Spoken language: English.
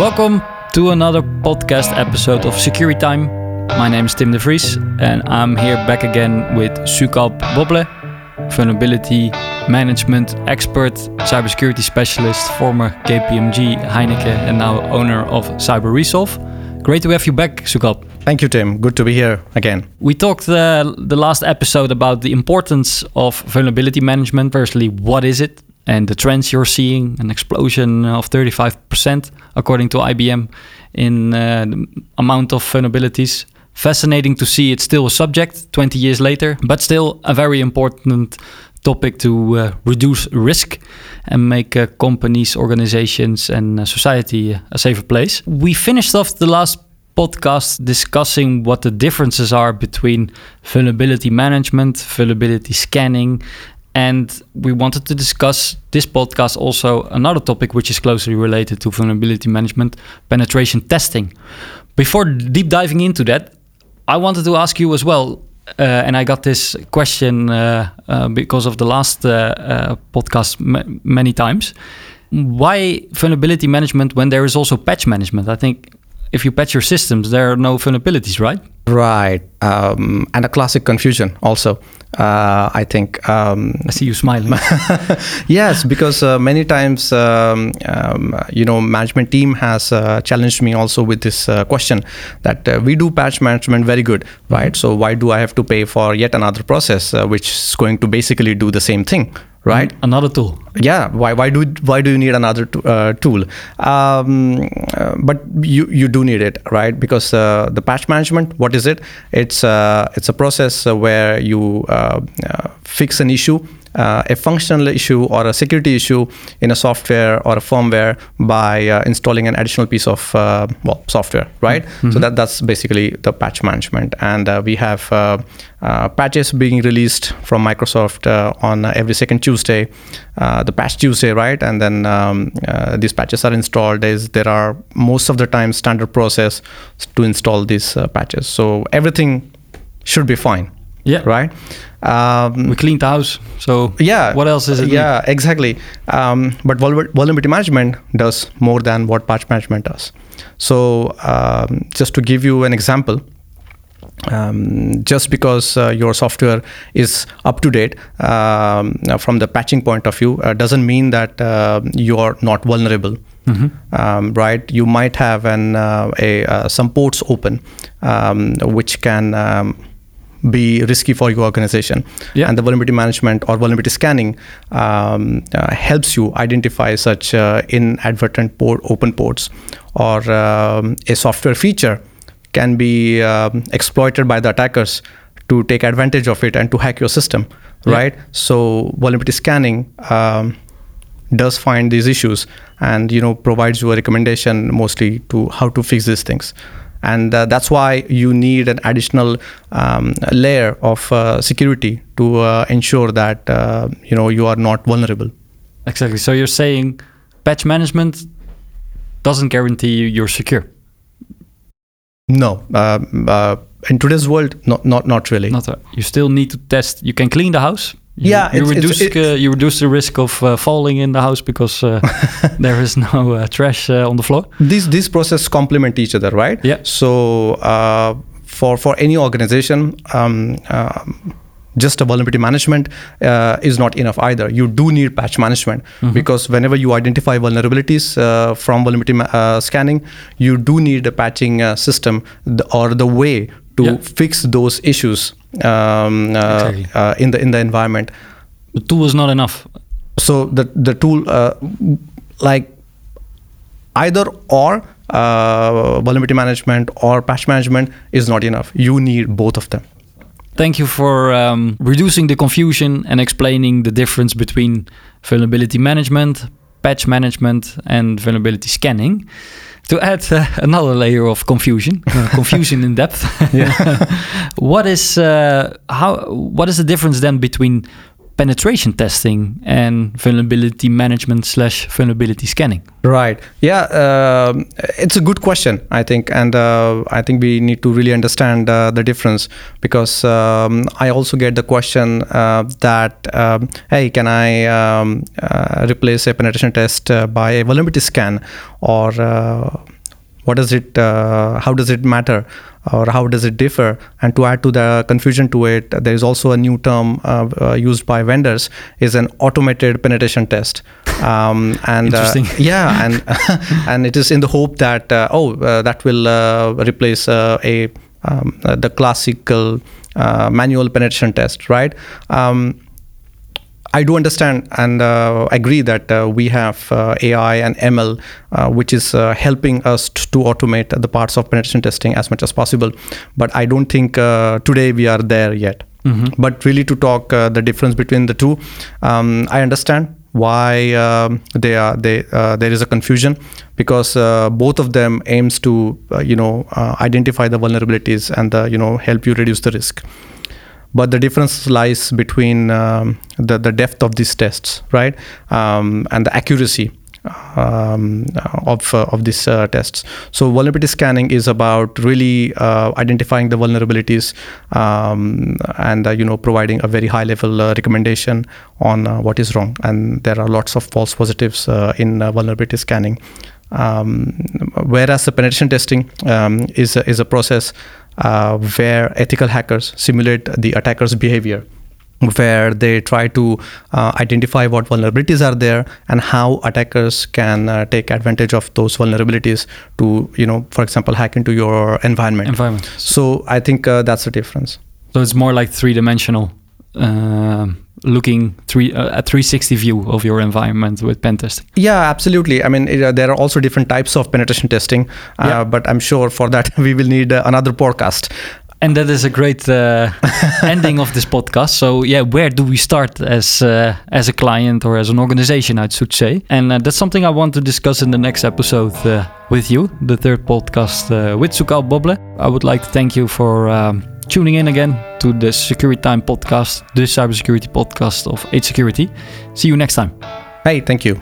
Welcome to another podcast episode of Security Time. My name is Tim de Vries and I'm here back again with Sukalp Bhople, vulnerability management expert, cybersecurity specialist, former KPMG, Heineken, and now owner of Cyber Resolve. Great to have you back, Sukalp. Thank you, Tim. Good to be here again. We talked uh, the last episode about the importance of vulnerability management. Firstly, what is it? And the trends you're seeing an explosion of 35%, according to IBM, in uh, amount of vulnerabilities. Fascinating to see it's still a subject 20 years later, but still a very important topic to uh, reduce risk and make uh, companies, organizations, and uh, society a safer place. We finished off the last podcast discussing what the differences are between vulnerability management, vulnerability scanning, and we wanted to discuss this podcast also another topic which is closely related to vulnerability management penetration testing. Before deep diving into that, I wanted to ask you as well. Uh, and I got this question uh, uh, because of the last uh, uh, podcast many times. Why vulnerability management when there is also patch management? I think if you patch your systems, there are no vulnerabilities, right? Right. Um, and a classic confusion also. Uh, I think. Um, I see you smiling. yes, because uh, many times, um, um, you know, management team has uh, challenged me also with this uh, question that uh, we do patch management very good, right? So why do I have to pay for yet another process uh, which is going to basically do the same thing, right another tool yeah why why do why do you need another uh, tool um, uh, but you you do need it right because uh, the patch management what is it? It's uh, it's a process where you uh, uh, fix an issue uh, a functional issue or a security issue in a software or a firmware by uh, installing an additional piece of uh, well software right? Mm-hmm. so that that's basically the patch management. And uh, we have uh, uh, patches being released from microsoft on every second tuesday the patch tuesday right? And then um, these patches are installed There's, there are most of the time standard process to install these patches. So everything should be fine yeah. Right. Um, we cleaned the house. So yeah. What else is it? Yeah, exactly. Um, but vulnerability management does more than what patch management does. So um, just to give you an example. Um, just because uh, your software is up to date um, from the patching point of view uh, doesn't mean that uh, you are not vulnerable. Mm-hmm. Um, right? You might have an uh, a uh, some ports open, um, which can um, be risky for your organization. Yeah. And the vulnerability management or vulnerability scanning um, uh, helps you identify such uh, inadvertent port, open ports or um, a software feature can be um, exploited by the attackers to take advantage of it and to hack your system, yeah. right? So vulnerability scanning um, does find these issues and you know provides you a recommendation mostly to how to fix these things and uh, that's why you need an additional um, layer of uh, security to uh, ensure that uh, you know you are not vulnerable. Exactly. So you're saying patch management doesn't guarantee you're secure? No. Uh, uh, in today's world not not not really. Not a, you still need to test you can clean the house you, yeah, you reduce it's, uh, you reduce the risk of uh, falling in the house because uh, there is no uh, trash uh, on the floor. These these processes complement each other, right? Yeah. So uh, for for any organization. Um, just a vulnerability management uh, is not enough either. You do need patch management mm-hmm. because whenever you identify vulnerabilities uh, from vulnerability ma- uh, scanning, you do need a patching system or the way to yeah. fix those issues um, uh, exactly. uh, in the in the environment. The tool is not enough. So the the tool uh, like either or uh, vulnerability management or patch management is not enough. You need both of them. Thank you for um, reducing the confusion and explaining the difference between vulnerability management, patch management, and vulnerability scanning to add uh, another layer of confusion, uh, confusion in depth. what is uh, how? What is the difference then between penetration testing and vulnerability management slash vulnerability scanning? Right. Yeah, uh, it's a good question, I think, and uh, I think we need to really understand uh, the difference because um, I also get the question uh, that, um, hey, can I um, uh, replace a penetration test uh, by a vulnerability scan, or what does it? how does it matter? Or how does it differ? And to add to the confusion to it, there is also a new term uh, uh, used by vendors is an automated penetration test. Um, and uh, yeah, and and it is in the hope that uh, oh that will replace a um, the classical manual penetration test, right? Um, I do understand and uh, agree that uh, we have uh, AI and ML, uh, which is uh, helping us t- to automate the parts of penetration testing as much as possible. But I don't think uh, today we are there yet. Mm-hmm. But really, to talk the difference between the two, um, I understand why um, they are they there is a confusion because both of them aims to you know identify the vulnerabilities and you know help you reduce the risk but the difference lies between um, the, the depth of these tests, right, um, and the accuracy um, of uh, of these uh, tests. So vulnerability scanning is about really uh, identifying the vulnerabilities um, and uh, you know providing a very high level uh, recommendation on uh, what is wrong. And there are lots of false positives in vulnerability scanning. Um, whereas the penetration testing um, is a, is a process uh, where ethical hackers simulate the attacker's behavior where they try to uh, identify what vulnerabilities are there and how attackers can uh, take advantage of those vulnerabilities to you know for example hack into your environment. Environment. So i think uh, that's the difference. So it's more like three dimensional um, looking three uh, a 360 view of your environment with pen testing yeah absolutely i mean it, uh, there are also different types of penetration testing uh, yeah. but i'm sure for that we will need uh, another podcast and that is a great uh, ending of this podcast. So yeah, where do we start as uh, as a client or as an organization, I should say? And uh, that's something I want to discuss in the next episode uh, with you, the third podcast uh, with Sukalp Bhople. I would like to thank you for um, tuning in again to the Security Time podcast, the cybersecurity podcast of 8 Security. See you next time. Hey, thank you.